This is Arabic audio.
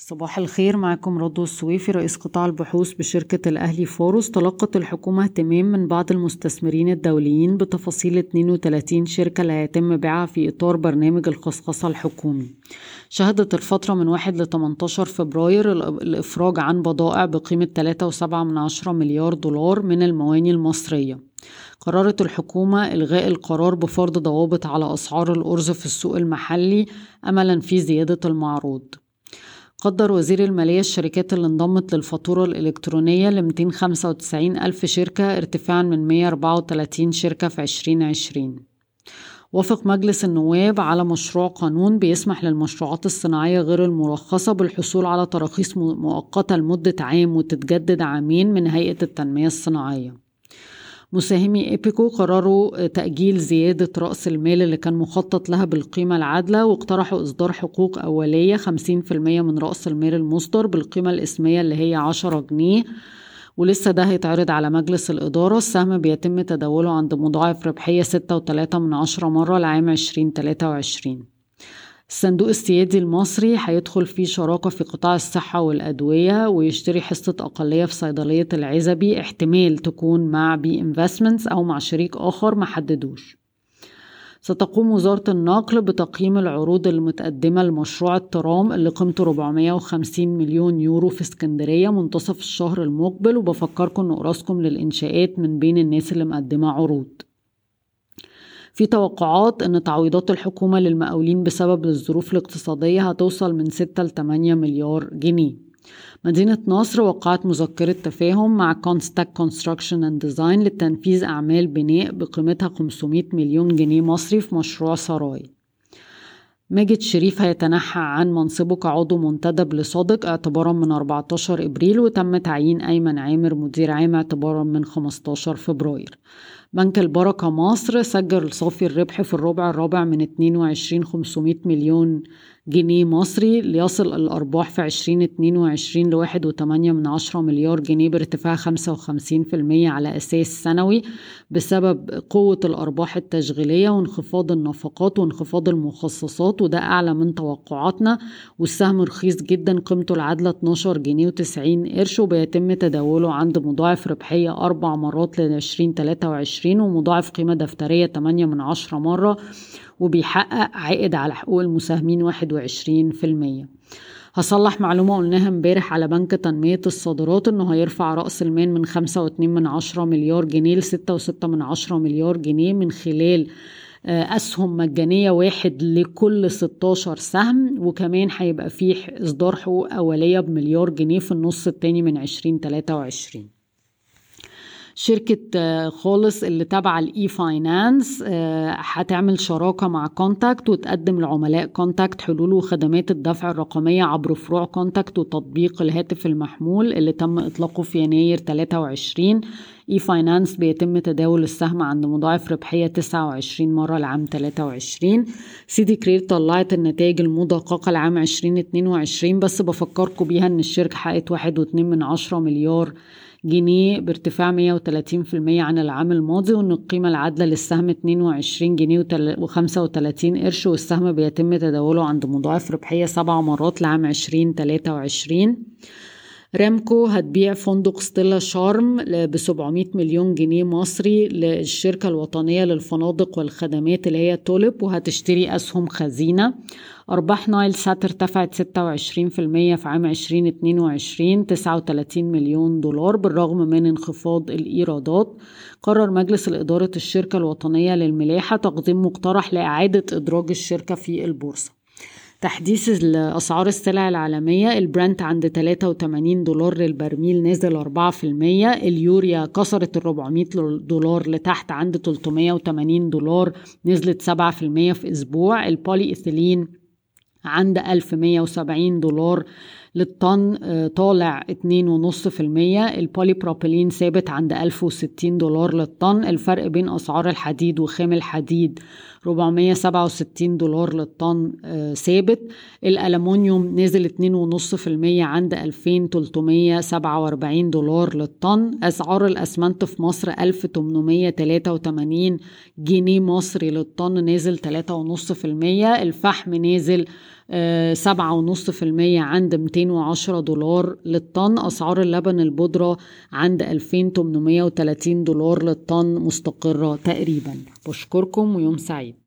صباح الخير معكم رضوى السويفي رئيس قطاع البحوث بشركة الأهلي فاروس. تلقت الحكومة اهتمام من بعض المستثمرين الدوليين بتفاصيل 32 شركة اللي هيتم بيعها في إطار برنامج الخصخصة الحكومي. شهدت الفترة من 1 ل 18 فبراير الإفراج عن بضائع بقيمة 3.7 مليار دولار من المواني المصرية. قررت الحكومة إلغاء القرار بفرض ضوابط على أسعار الأرز في السوق المحلي أملا في زيادة المعروض. قدر وزير المالية الشركات اللي انضمت للفاتورة الإلكترونية ل 295 ألف شركة ارتفاعا من 134 شركة في 2020 وافق مجلس النواب على مشروع قانون بيسمح للمشروعات الصناعية غير المرخصة بالحصول على تراخيص مؤقتة لمدة عام وتتجدد عامين من هيئة التنمية الصناعية. مساهمي إيبيكو قرروا تأجيل زيادة رأس المال اللي كان مخطط لها بالقيمة العادلة واقترحوا إصدار حقوق أولية 50% من رأس المال المصدر بالقيمة الإسمية اللي هي 10 جنيه. ولسه ده هيتعرض على مجلس الإدارة. السهم بيتم تداوله عند مضاعف ربحية 6.3 من عشرة مرة لعام 2023 الصندوق السيادي المصري هيدخل فيه شراكة في قطاع الصحة والأدوية ويشتري حصة أقلية في صيدلية العزبي احتمال تكون مع B Investments أو مع شريك آخر محددوش ستقوم وزارة النقل بتقييم العروض المتقدمة لمشروع الترام اللي قيمته 450 مليون يورو في اسكندرية منتصف الشهر المقبل وبفكركم إن راسكم للإنشاءات من بين الناس اللي مقدمة عروض. في توقعات إن تعويضات الحكومة للمقاولين بسبب الظروف الاقتصادية هتوصل من 6 ل 8 مليار جنيه. مدينة نصر وقعت مذكرة تفاهم مع كونستاك Construction and Design لتنفيذ أعمال بناء بقيمتها 500 مليون جنيه مصري في مشروع سراي. ماجد شريف هيتنحى عن منصبه كعضو منتدب لسوديك اعتبارا من 14 إبريل وتم تعيين أيمن عامر مدير عام اعتبارا من 15 فبراير. بنك البركة مصر سجل صافي الربح في الربع الرابع من 22 500 مليون جنيه مصري ليصل الأرباح في 2022 لواحد وتمانية من عشرة مليار جنيه بارتفاع خمسة وخمسين في المية على أساس سنوي بسبب قوة الأرباح التشغيلية وانخفاض النفقات وانخفاض المخصصات وده أعلى من توقعاتنا. والسهم رخيص جدا قيمته العادلة 12 جنيه وتسعين قرش وبيتم تداوله عند مضاعف ربحية أربع مرات ل 2023 ومضاعف قيمة دفترية 8 من عشرة مرة. وبيحقق عائد على حقوق المساهمين واحد وعشرين في المية. هصلح معلومة قلناها امبارح على بنك تنمية الصادرات إنه هيرفع رأس المال من خمسة واتنين من عشرة مليار جنيه لستة وستة من عشرة مليار جنيه من خلال آه، أسهم مجانية واحد لكل 16 سهم. وكمان هيبقى فيه إصدار حقوق أولية بمليار جنيه في النص التاني من 2023 شركة آه، خالص اللي تابعة لاي فاينانس آه، هتعمل شراكة مع كونتاكت وتقدم لعملاء كونتاكت حلول وخدمات الدفع الرقمية عبر فروع كونتاكت وتطبيق الهاتف المحمول اللي تم إطلاقه في يناير 23 اي فاينانس بيتم تداول السهم عند مضاعف ربحية 29 مرة لعام 23 سيدي كرير طلعت النتائج المدققة لعام 2022 بس بفكركم بيها إن الشركة حققت واحد واتنين من عشرة مليار جنيه بارتفاع 130% عن العام الماضي وإن القيمة العادلة للسهم 22 جنيه و35 قرش والسهم بيتم تداوله عند مضاعف ربحية سبع مرات لعام 2023 رامكو هتبيع فندق ستيلا شارم ب 700 مليون جنيه مصري للشركة الوطنية للفنادق والخدمات اللي هي تولب وهتشتري أسهم خزينة. أرباح نايل سات ارتفعت 26% في عام 2022 39 مليون دولار بالرغم من انخفاض الإيرادات. قرر مجلس الإدارة الشركة الوطنية للملاحة تقديم مقترح لإعادة إدراج الشركة في البورصة. تحديث أسعار السلع العالمية البرنت عند 83 دولار للبرميل نزل 4% اليوريا كسرت ال 400 دولار لتحت عند 380 دولار نزلت 7% في أسبوع البولي إيثيلين عند 1170 دولار للطن آه، طالع 2.5% البولي بروبيلين ثابت عند 1060 دولار للطن الفرق بين أسعار الحديد وخام الحديد. 467 دولار للطن آه، ثابت. الألمونيوم نزل 2.5% عند 2347 دولار للطن. أسعار الأسمنت في مصر 1883 جنيه مصري للطن نازل 3.5% الفحم نازل سبعة ونص في المية عند 210 دولار للطن. أسعار اللبن البودرة عند 2830 دولار للطن مستقرة تقريبا. بشكركم ويوم سعيد.